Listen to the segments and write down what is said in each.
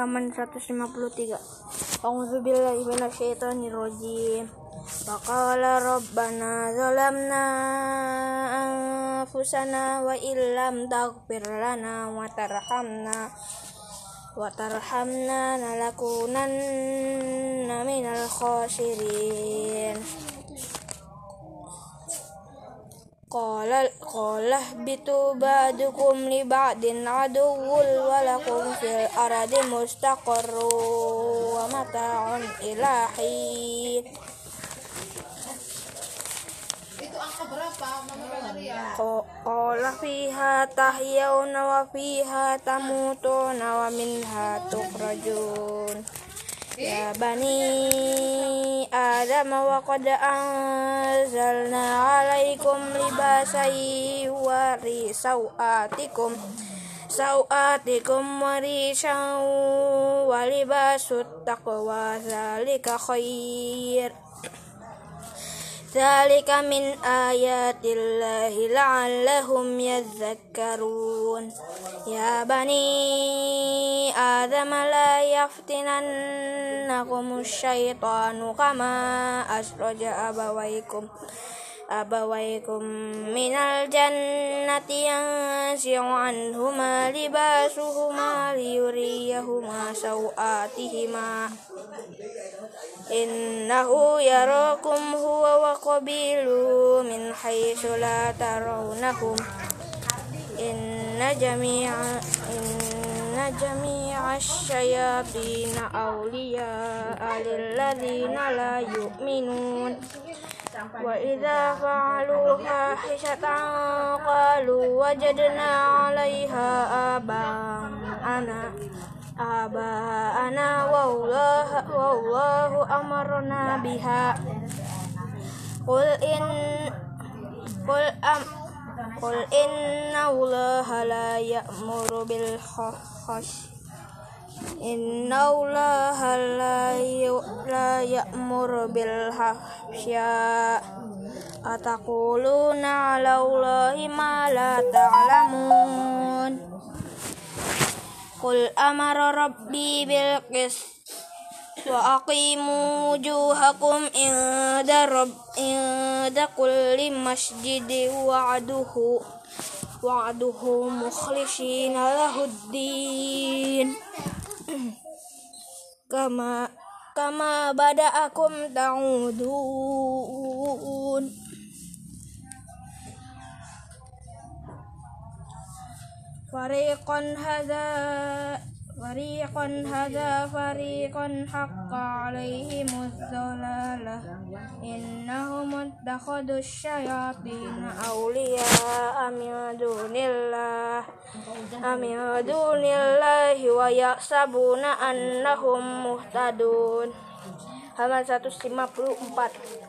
halaman 153 A'udzubillahi minasyaitonirrajim Faqala rabbana zalamna anfusana wa illam taghfir lana wa tarhamna wa tarhamna lanakunanna minal khasirin Qala qala bitu ba'dukum li ba'din aduwwul wa lakum fil ardi mustaqarru wa mata'un ilahi Itu angka berapa? Qala fiha tahyawna wa fiha tamutuna wa minha tukhrajun ya bani adam wa qad anzalna alaikum libasai wa risawatikum sawatikum wa risaw wa libasut taqwa zalika khair. ذلك من آيات الله لعلهم يذكرون. يا بني آدم لا يفتننكم الشيطان كما أخرج أبويكم. أبويكم من الجنة ينزع عنهما لباسهما ليريهما سوآتهما. إنه يراكم هو وقبيله من حيث لا ترونهم. إن جميع إن جميع الشياطين أولياء للذين لا يؤمنون. وإذا فعلوا فاحشة قالوا وجدنا عليها آباءنا آباءنا والله, والله أمرنا بها قل إن قل أم قل إن الله لا يأمر بالفحش إن الله لا يأمر بالفحشاء. أتقولون على الله ما لا تعلمون؟ قل أمر ربي بالقسط وأقيموا وجوهكم عند رب عند كل مسجد. وعده وعده مخلصين له الدين. kama kama badaakum ta'udun. Fariqan hadza فريقا هذا فريقا حق عليهم الضلالة إنهم اتخذوا الشياطين أولياء من دون الله من دون الله ويحسبون أنهم مهتدون halaman 154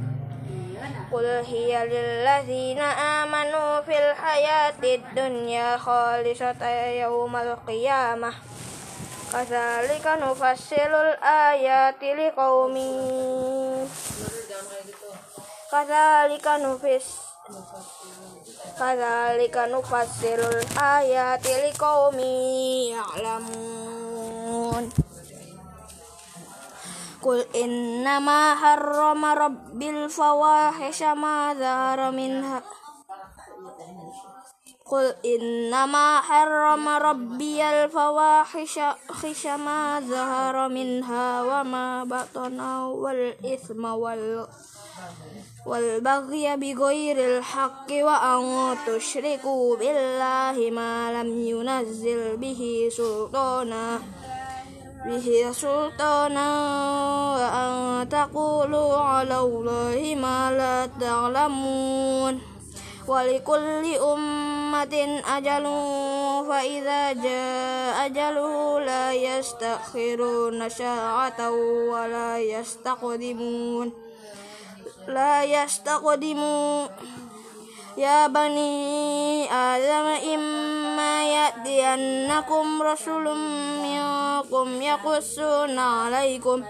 قل هي للذين آمنوا في الحياة الدنيا خالصة يوم القيامة كذلك نفصل الآيات لقوم كذلك نفصل كذلك نفصل الآيات لقوم يعلمون قل إنما حرم ربي الفواحش ما ظهر منها قل إنما حرم ربي الفواحش خش ما ظهر منها وما بطن والإثم وال والبغي بغير الحق وأن تشركوا بالله ما لم ينزل به سلطانا bihi sultana wa an taqulu ala Allahi ma la ta'lamun. Wa likulli ummatin ajalun fa idza jaa ajaluhu la yastakhiruna sa'atan ya bani adam يأتينكم رسول منكم يقصون عليكم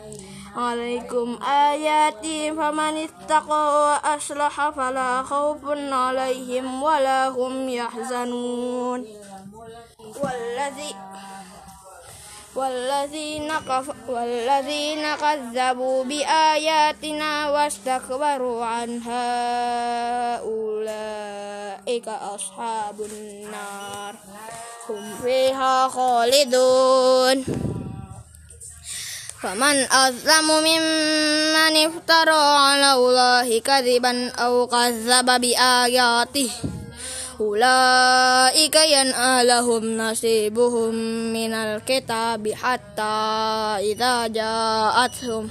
عليكم آياتي فمن اتقى وأصلح فلا خوف عليهم ولا هم يحزنون. والذي والذين, والذين كذبوا بآياتنا واستكبروا عنها أولئك أصحاب النار. هم فيها خالدون. فمن أظلم ممن افترى على الله كذبا أو كذب بآياته Ulaika yan alahum nasibuhum minal kitabi hatta idza ja'atuhum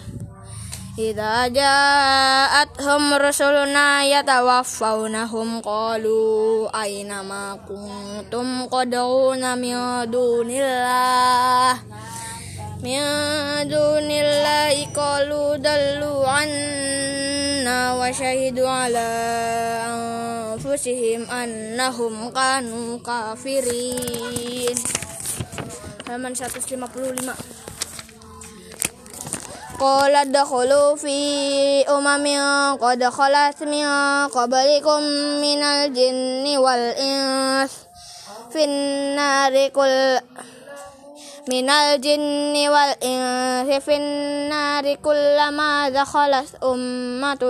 idza ja'atuhum rusuluna yatawaffawnahum qalu aina ma kuntum qad'una min dunillah? Min dunillahi qalu dallu anna wa shahidu ala anfusihim annahum kanu kafirin. Halaman 155 Qala dakhulu fi umamin qad khalat min qablikum minal jinni wal ins. Fin من الجن والإنس في النار كلما دخلت أمة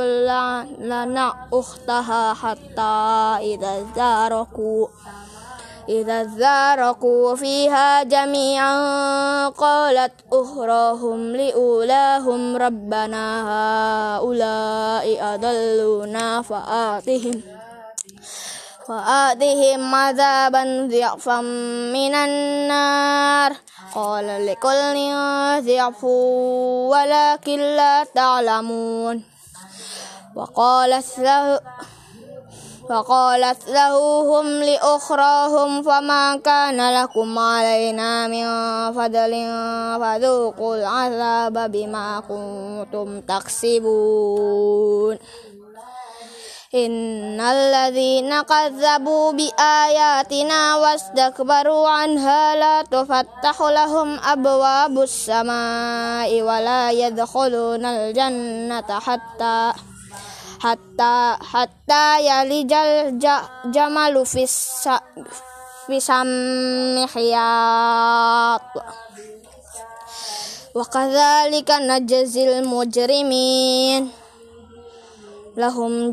لنا أختها حتى إذا زاركوا إذا زاركوا فيها جميعا قالت أخراهم لأولاهم ربنا هؤلاء أضلونا فآتهم. فآتهم عذابا ضعفا من النار. قال لكل ضعف ولكن لا تعلمون. وقالت له فقالت له هم لأخراهم فما كان لكم علينا من فضل فذوقوا العذاب بما كنتم تكسبون. إن الذين كذبوا بآياتنا واستكبروا عنها لا تفتح لهم أبواب السماء ولا يدخلون الجنة حتى حتى حتى يلج الجمل في في سم خياط وكذلك نجزي المجرمين. لهم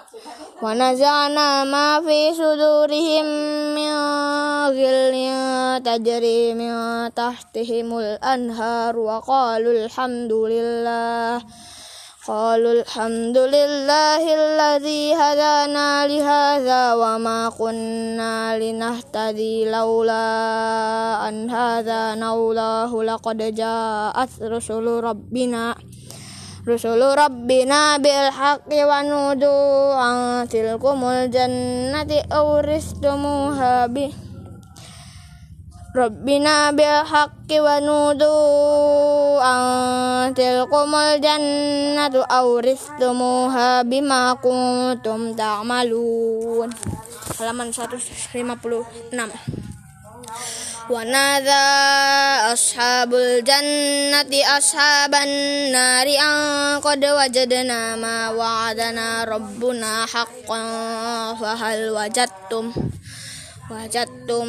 Wanazana ma fi sudurihim minghilnya tajri min anhar wa qalu alhamdulillah قالوا الحمد لله الذي هدانا لهذا وما كنا لنهتدي لولا أن هذا rusulu rabbina bil haqqi wa nudu an tilkumul jannati awristumuha bi Rabbina bil haqqi wa nudu an tilkumul jannatu awristumuha bima kuntum ta'malun. Halaman 156 ونادى أصحاب الجنة أصحاب النار أن قد وجدنا ما وعدنا ربنا حقا فهل وجدتم وجدتم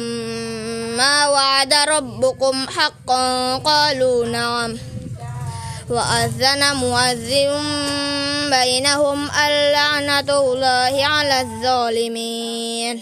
ما وعد ربكم حقا؟ قالوا نعم. وأذن مؤذن بينهم اللعنة الله على الظالمين.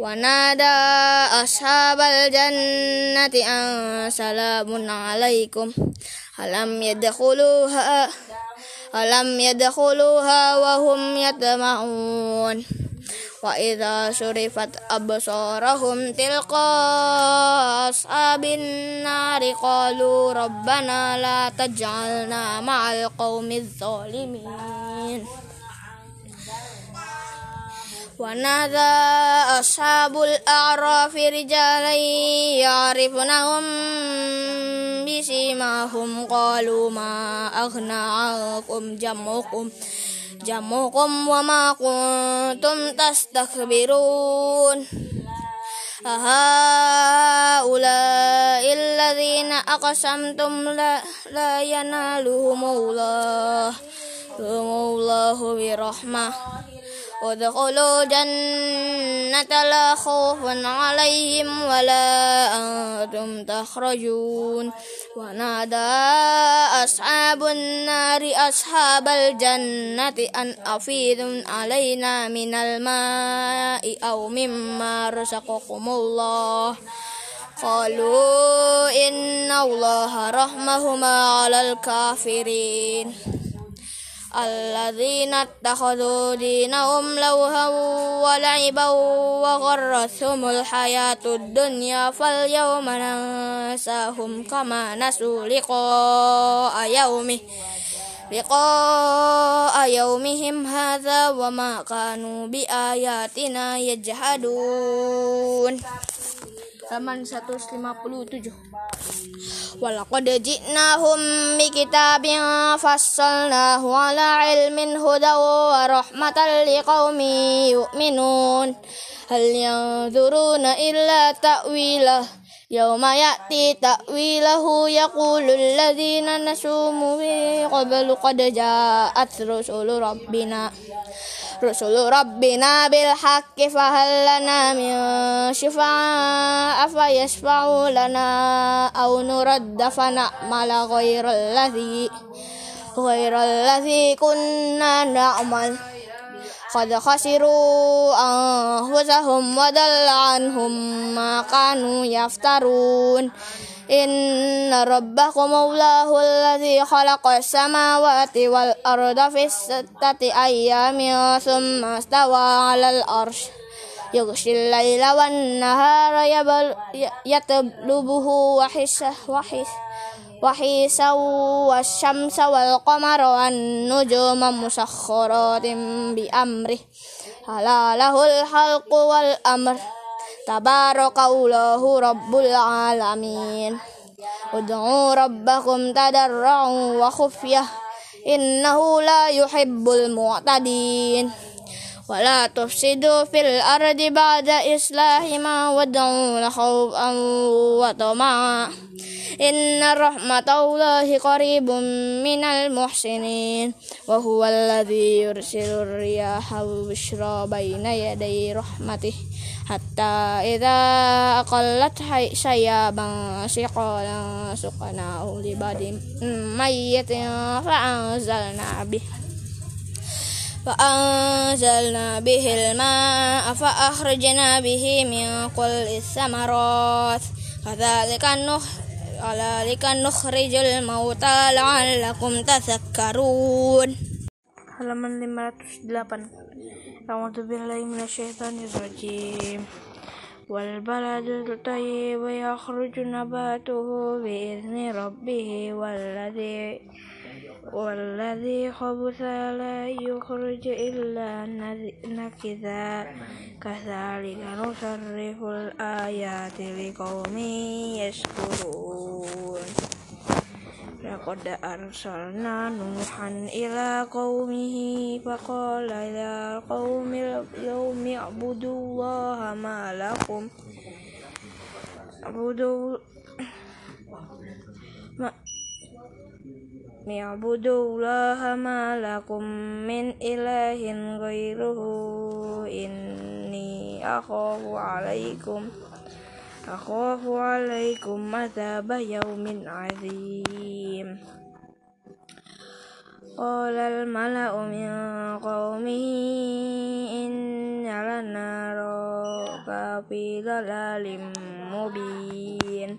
ونادى أصحاب الجنة أن سلام عليكم. ألم يدخلوها؟ ألم يدخلوها وهم يطمعون وإذا شرفت أبصارهم تلقاء أصحاب النار قالوا ربنا لا تجعلنا مع القوم الظالمين. ونادى أصحاب الأعراف رجالا يعرفونهم بسيماهم. قالوا ما أغنى عنكم جمعكم جمعكم وما كنتم تستكبرون. أهؤلاء الذين أقسمتم لا, لا ينالهم الله الله برحمة. ادخلوا جنة لا خوف عليهم ولا أنتم تخرجون. ونادى أصحاب النار أصحاب الجنة أن أفيدوا علينا من الماء أو مما رزقكم الله. قالوا إن الله رحمهما على الكافرين. الذين اتخذوا دينهم لوها ولعبا وغرتهم الحياة الدنيا فاليوم ننساهم كما نسوا لقاء يومه لقاء يومهم هذا وما كانوا بآياتنا يجحدون. Halaman 157 Walaqad ji'nahum bikitabin fassalnahu ala ilmin hudaw wa rahmatan liqaumin yu'minun. Hal yanzuruna illa ta'wilah Yawma ya'ti ta'wilahu yaqulu alladhina nasumu bi qablu qad ja'at rusulu rabbina رسل ربنا بالحق فهل لنا من شفعاء فيشفعوا لنا أو نرد فنعمل غير الذي غير الذي كنا نعمل؟ قد خسروا أنفسهم وضل عنهم ما كانوا يفترون. إن ربكم الله الذي خلق السماوات والأرض في ستة أيام ثم استوى على الأرش يغشي الليل والنهار يطلبه وحسه وحسه وحيسا والشمس والقمر والنجوم مسخرات بأمره ألا له الخلق والأمر تبارك الله رب العالمين ادعوا ربكم تضرعا وخفية إنه لا يحب المعتدين ولا تفسدوا في الأرض بعد إصلاحها وادعوا خوفا وطمعا. إن رحمة الله قريب من المحسنين. وهو الذي يرسل الرياح بشرى بين يدي رحمته حتى إذا أقلت سيابا سقالا سقناه لبعد ميت فأنزلنا به. فأنزلنا به الماء فأخرجنا به من كل الثمرات كذلك كذلك نخرج الموتى لعلكم تذكرون halaman 508 A'udzu billahi minasyaitonir rajim wal baladul tayyib yakhruju nabatuhu bi izni rabbih walladhi والذي خبث لا يخرج إلا نكذا كذلك نصرف الآيات لقوم يشكرون. لقد أرسلنا نوحا إلى قومه فقال يا قوم اليوم اعبدوا الله ما لكم. اعبدوا اعبدوا الله ما لكم من إله غيره إني أخاف عليكم أخاف عليكم عذاب يوم عظيم قال الملأ من قومه إن لنراك في ضلال مبين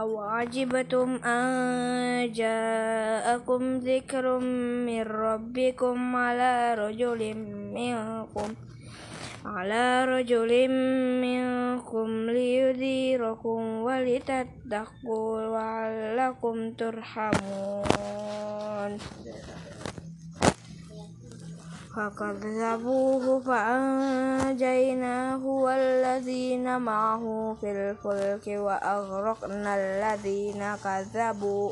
أو عجبتم أن جاءكم ذكر من ربكم على رجل منكم على رجل منكم ليذيركم ولتتقوا لعلكم ترحمون فكذبوه فأنجيناه والذين معه في الفلك وأغرقنا الذين كذبوا.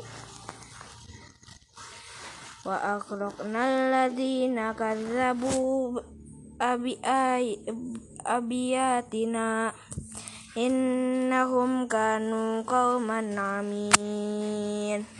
وأغرقنا الذين كذبوا أبياتنا إنهم كانوا قوما عمين.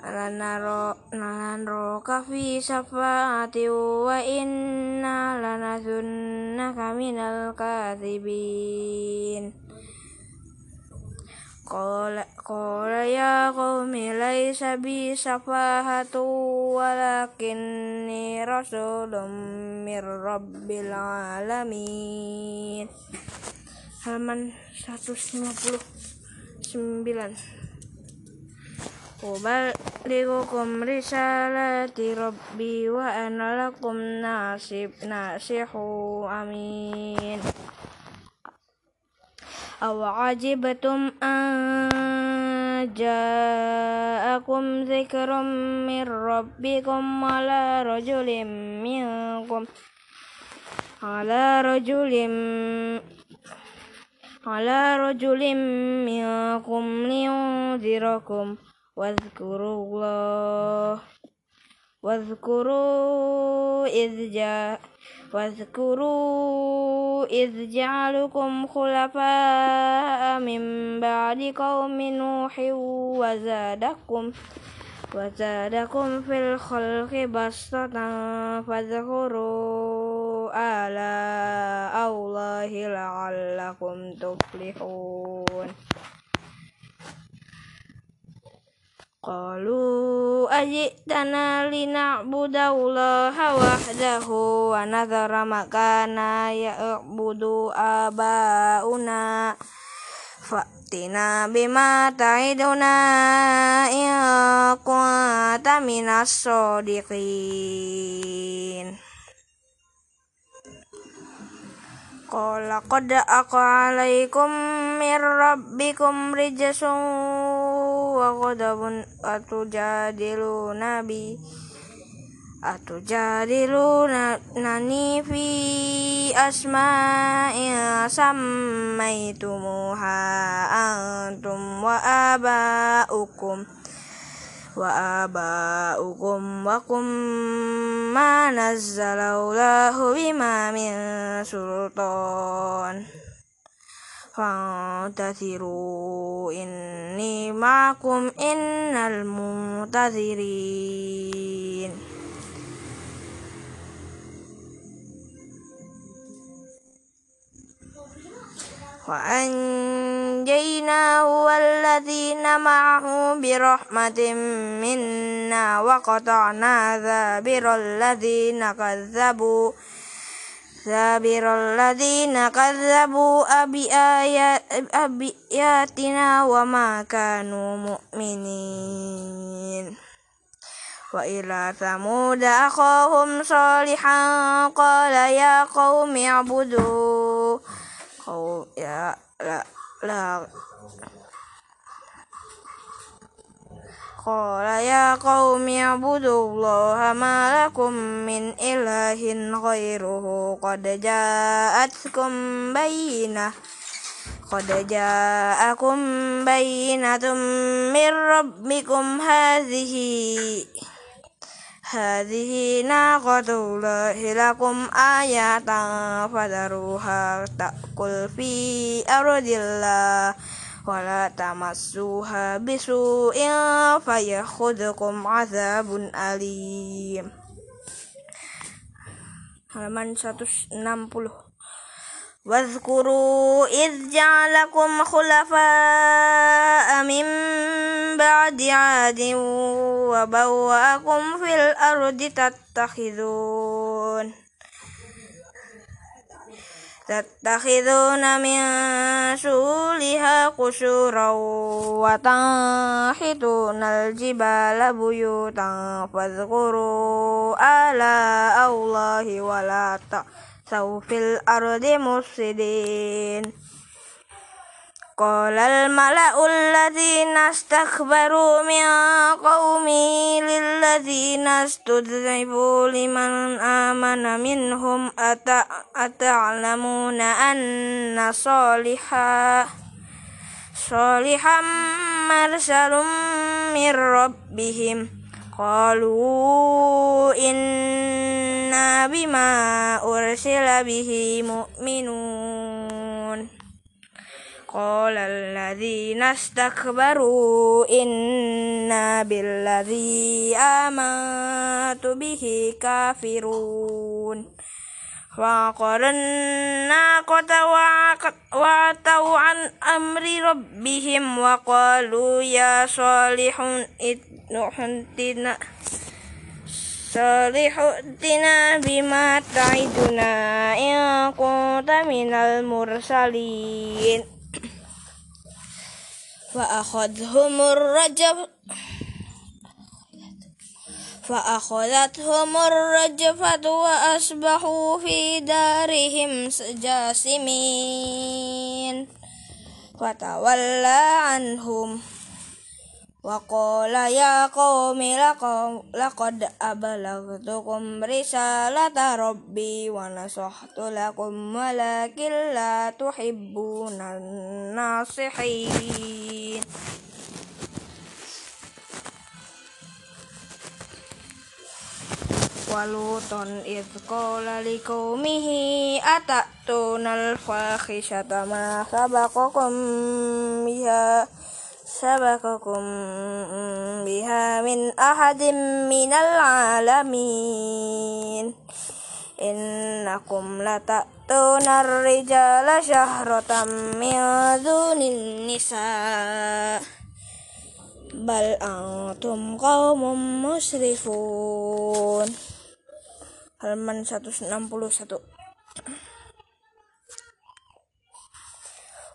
lanarokah fi syafaati wa inna lanasunnaka minal kathibin. Qala, qala ya qawmi laysa bi safahatu walakinni rasulun min rabbil alamin. Halaman 159 أبلغكم رسالات ربي وأنا لكم ناصب ناصح أمين أو عجبتم أن جاءكم ذكر من ربكم على رجل منكم على رجل على رجل منكم لينذركم واذكروا الله. واذكروا إذ جاء واذكروا إذ جعلكم خلفاء من بعد قوم نوح وزادكم وزادكم في الخلق بسطة فاذكروا آلاء الله لعلكم تفلحون. Qalu lina lina'budallaha wahdahu wa nadhara makana ya'budu aba'una. Fa'tina bima ta'iduna in kunta minas sodiqin Qala qad aku alaikum min rabbikum huwa ghadabun atujadilu nabi atujadilu nani fi asma'in sammaitumuha antum wa aba'ukum wa aba'ukum wa kum ma nazzalallahu bima min sultan. فانتظروا إني معكم إن المنتظرين وأنجيناه والذين معه برحمة منا وقطعنا دابر الذين كذبوا دابر الذين كذبوا بآياتنا وما كانوا مؤمنين. وإلى ثمود أخاهم صالحا قال يا قوم اعبدوا. يا لا لا قال يا قوم اعبدوا الله ما لكم من إله غيره قد جاءتكم بينة قد جاءكم بينة من ربكم هذه هذه ناقة الله لكم آية فذروها تأكل في أرض الله ولا تمسوها بسوء فيأخذكم عذاب أليم. Halaman 160 واذكروا إذ جعلكم خلفاء من بعد عاد وبوأكم في الأرض تتخذون. تتخذون من سولها قشورا وتنحتون الجبال بيوتا فاذكروا آلاء الله ولا تأتوا سوف في الأرض مفسدين. قال الملأ الذين استكبروا من قومه للذين استضعفوا لمن آمن منهم أتعلمون أن صالحا صالحا مرسل من ربهم. قالوا إنا بما أرسل به مؤمنون. قال الذين استكبروا إنا بالذي آمنت به كافرون وعقروا الناقة وعتوا عن أمر ربهم وقالوا يا صالح ائتنا صالح ائتنا بما تعدنا إن كنت من المرسلين فأخذهم الرجب. فأخذتهم الرجفة وأصبحوا في دارهم جاثمين فتولى عنهم. وقال يا قوم لقد أبلغتكم رسالة ربي ونصحت لكم ولكن لا تحبون الناصحين. ولوطا إذ قال لقومه أتأتون الفاحشة ما سبقكم بها؟ سبقكم بها من أحد من العالمين إنكم لتأتون الرجال شهرة من دون النساء بل أنتم قوم مسرفون halaman 161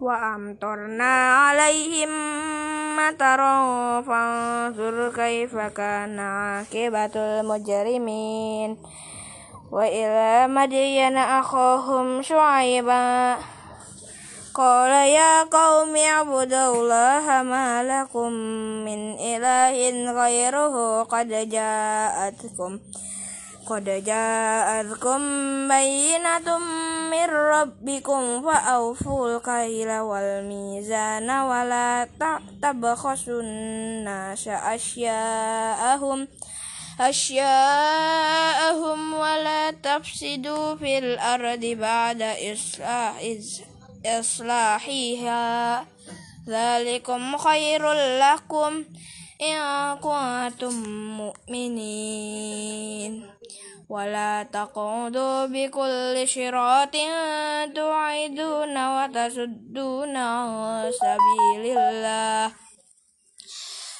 wa amtorna alaihim mataron fanzur kaifa kana akibatul mujarimin wa ila madiyana akhahum syuaiba qala ya qaumi ibudullaha ma lakum min ilahin ghairuhu qad ja'atkum. قد جاءتكم بينة من ربكم فأوفوا الكيل والميزان ولا تبخسوا الناس أشياءهم أشياءهم ولا تفسدوا في الأرض بعد إصلاح إصلاحها. ذلكم خير لكم. إن كنتم مؤمنين ولا تقعدوا بكل شراط توعدون وتصدون عن سبيل الله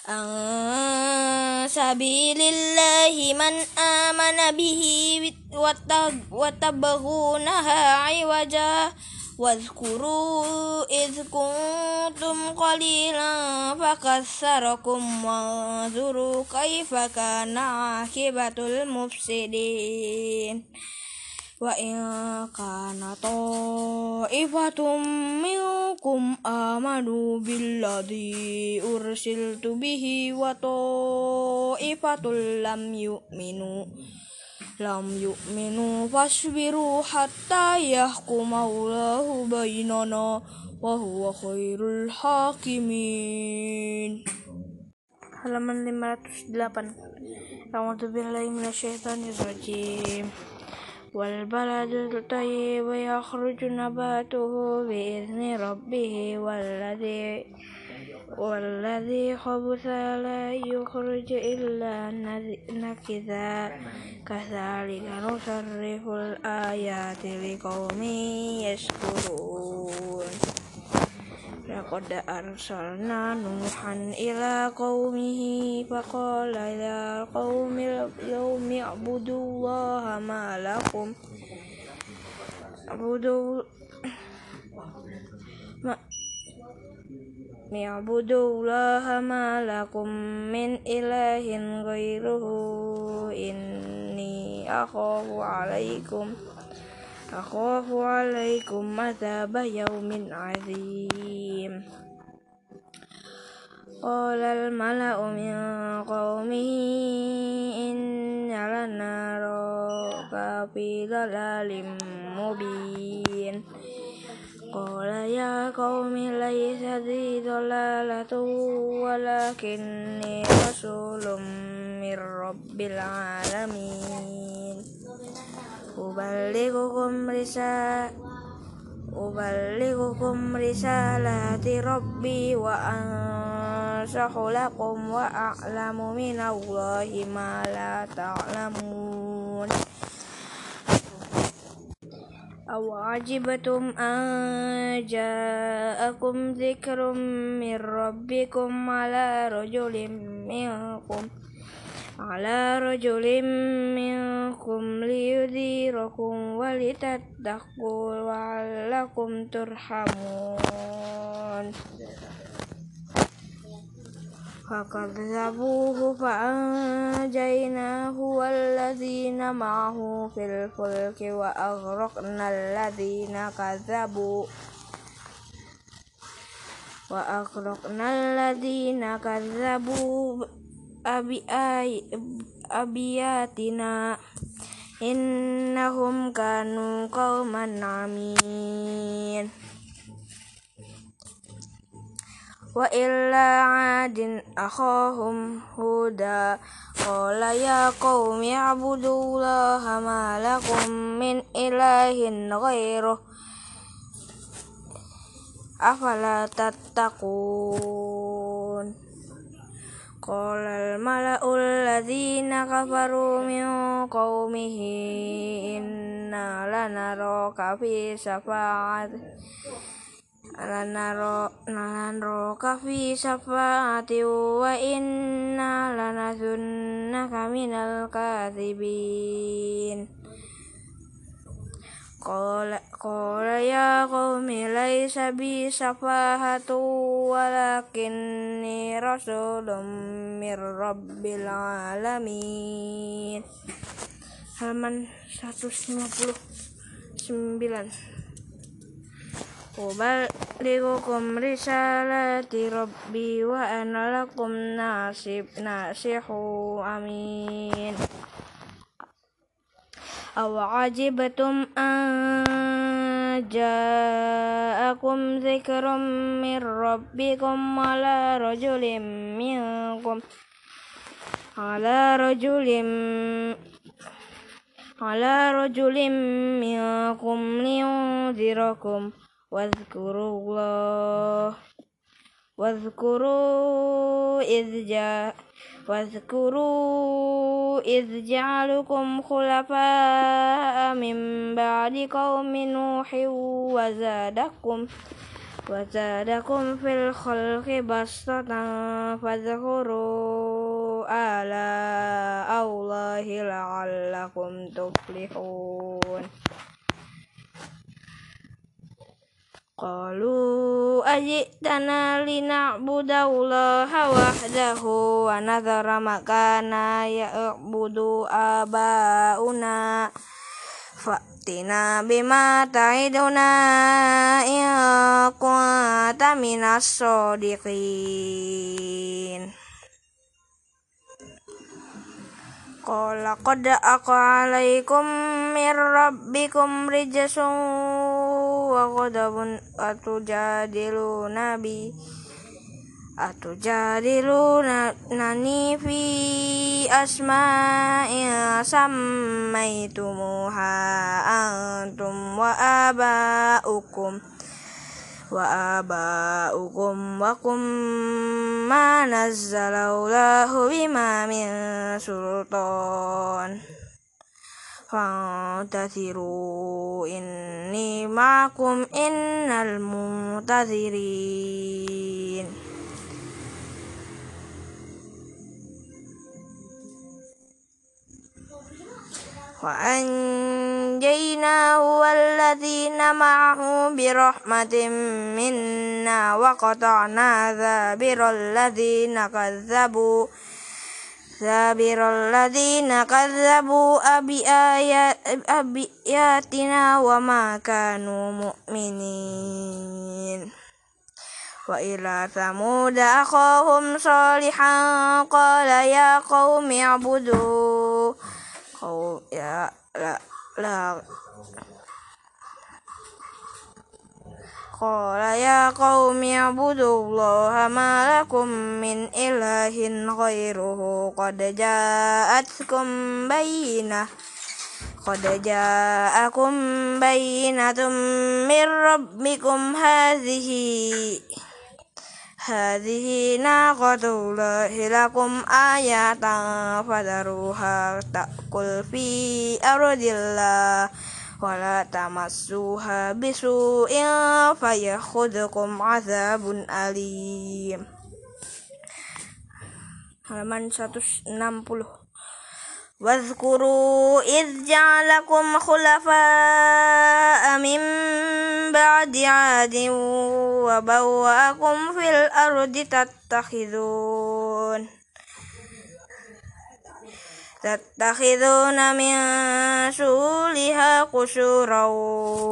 عن سبيل الله من آمن به وتبغونها عوجا واذكروا إذ كنتم قليلا فكثركم وانظروا كيف كان عاقبة المفسدين وإن كان طائفة منكم آمنوا بالذي أرسلت به وطائفة لم يؤمنوا لم يؤمنوا فاصبروا حتى يحكم الله بيننا وهو خير الحاكمين halaman 508 A'udzu billahi minasyaitonir rajim wal baladu tayyib yakhruju nabatuhu bi izni rabbih walladhi والذي خبث لا يخرج إلا نكذا كذلك نصرف الآيات لقوم يشكرون. لقد أرسلنا نوحا إلى قومه فقال يا قوم اليوم اعبدوا الله ما لكم. اعبدوا اعبدوا الله ما لكم من إله غيره إني أخاف عليكم أخاف عليكم عذاب يوم عظيم قال الملأ من قومه إن لنراك في ضلال مبين قال يا قوم ليس ذي ضلالة ولكني رسول من رب العالمين أبلغكم رسالة أبلغكم رسالات ربي وأنصح لكم وأعلم من الله ما لا تعلمون أو عجبتم أن جاءكم ذكر من ربكم على رجل منكم على رجل منكم ليذيركم ولتتقوا لعلكم ترحمون. فكذبوه فأنجيناه والذين معه في الفلك وأغرقنا الذين كذبوا وأغرقنا الذين كذبوا أبياتنا إنهم كانوا قوما عمين. wa illa adin akhahum huda. Qala ya qaumi abudullaha ma lakum min ilahin ghairuh afala tattaqun? Qala al mala'ul ladzina kafaru min qaumihi inna lanaraka fi safa'at lanarokah fi syafaati wa inna lanazunna minal kadhibin Qala, qala ya qawmi laysa bi syafahatu walakinni rasulun min rabbil alamin. Halaman 159 أبلغكم رسالات ربي وأنا لكم ناصب ناصح أمين أو عجبتم أن جاءكم ذكر من ربكم على رجل منكم على رجل على رجل منكم لينذركم واذكروا الله. واذكروا إذ جاء واذكروا إذ جعلكم خلفاء من بعد قوم نوح وزادكم وزادكم في الخلق بسطة فاذكروا آلاء الله لعلكم تفلحون. Qalu ajitana lina'budallaha wahdahu wa nadhara makana ya'budu abauna. Fa'tina bima ta'iduna in kunta minas sodiqin Qala qad aqa alaikum min rabbikum wa jadilu nabi atu jadilu nani fi asma asma'in sammaitumuha antum wa aba'ukum wa aba'ukum wa kum ma nazzalallahu bima min sultan. فانتظروا إني معكم إن المنتظرين. وأنجيناه والذين معه برحمة منا وقطعنا ذابر الذين كذبوا sabir ladzina kazzabu abi abiyatina wa ma kanu mu'minin. Wa ila samuda akhahum salihan qala ya qaumi abudu. Ya la la قال يا قوم اعبدوا الله ما لكم من إله غيره قد جاءتكم بينة قد جاءكم بينة من ربكم هذه هذه ناقة الله لكم آية فذروها تأكل في أرض الله ولا تمسوها بسوء فيأخذكم عذاب أليم. halaman 160 واذكروا إذ جعلكم خلفاء من بعد عاد وبوأكم في الأرض تتخذون. تتخذون من سولها قشورا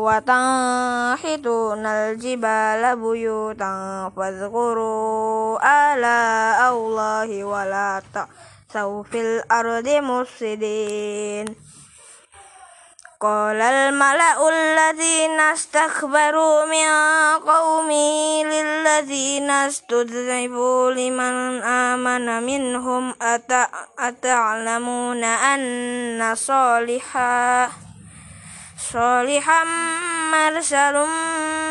وتنحتون الجبال بيوتا فاذكروا آلاء الله ولا تأسوا في الأرض مفسدين. قال الملأ الذين استكبروا من قومه للذين استضعفوا لمن آمن منهم أتعلمون أن صالحا صالحا مرسل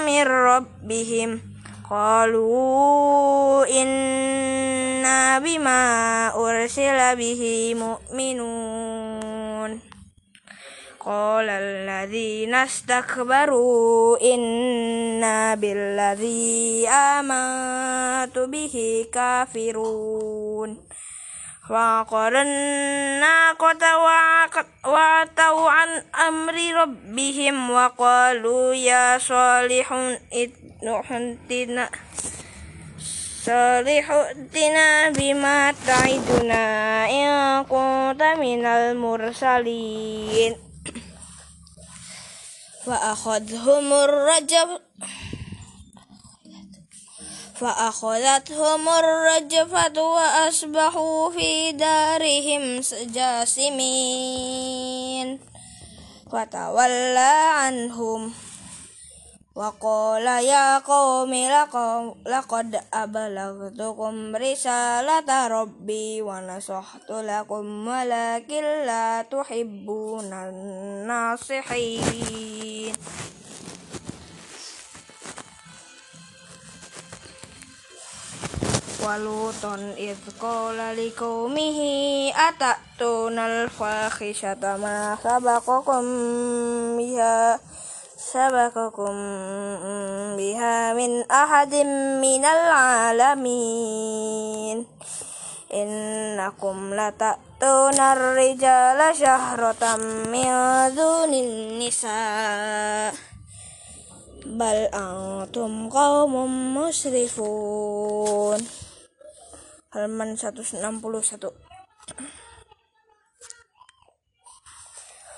من ربهم. قالوا إنا بما أرسل به مؤمنون. قال الذين استكبروا إنا بالذي آمنت به كافرون وعقر الناقة وعتوا عن أمر ربهم وقالوا يا صالح ائتنا صالح ائتنا بما تعدنا إن كنت من المرسلين فأخذهم الرجف فأخذتهم الرجفة وأصبحوا في دارهم جاثمين فتولى عنهم. وقال يا قوم لقد أبلغتكم رسالة ربي ونصحت لكم ولكن لا تحبون الناصحين. ولوطا إذ قال لقومه أتأتون الفاحشة ما سبقكم بها؟ سبقكم بها من أحد من العالمين إنكم لتأتون الرجال شهرة من دون النساء بل أنتم قوم مسرفون halaman 161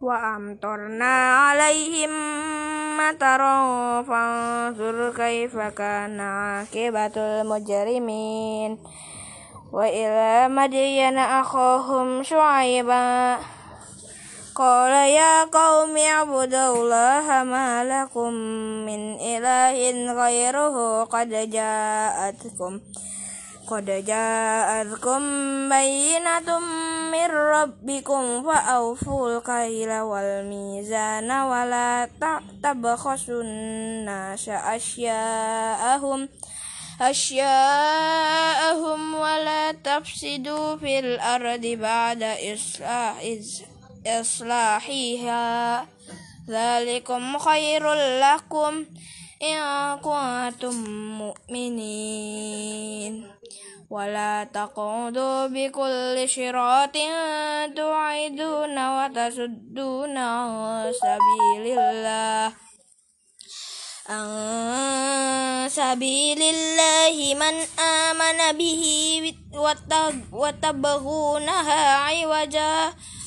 wa amtorna alaihim mataron fanzur kaifa kana akibatul mujrimin. Wa ila madyana akhahum syuaiba Qala ya qaumi abudullaha ma lakum min ilahin ghairuhu qad ja'atkum. قد جاءتكم بينة من ربكم فأوفوا الكيل والميزان ولا تبخسوا الناس أشياءهم أشياءهم ولا تفسدوا في الأرض بعد إصلاح إصلاحها. ذلكم خير لكم إن كنتم مؤمنين. ولا تقعدوا بكل شراط تعيدون وتصدون عن سبيل الله. عن سبيل الله من آمن به وتبغونها عوجا.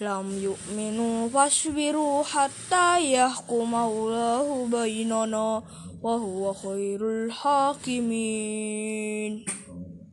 لم يؤمنوا فاصبروا حتى يحكم الله بيننا وهو خير الحاكمين.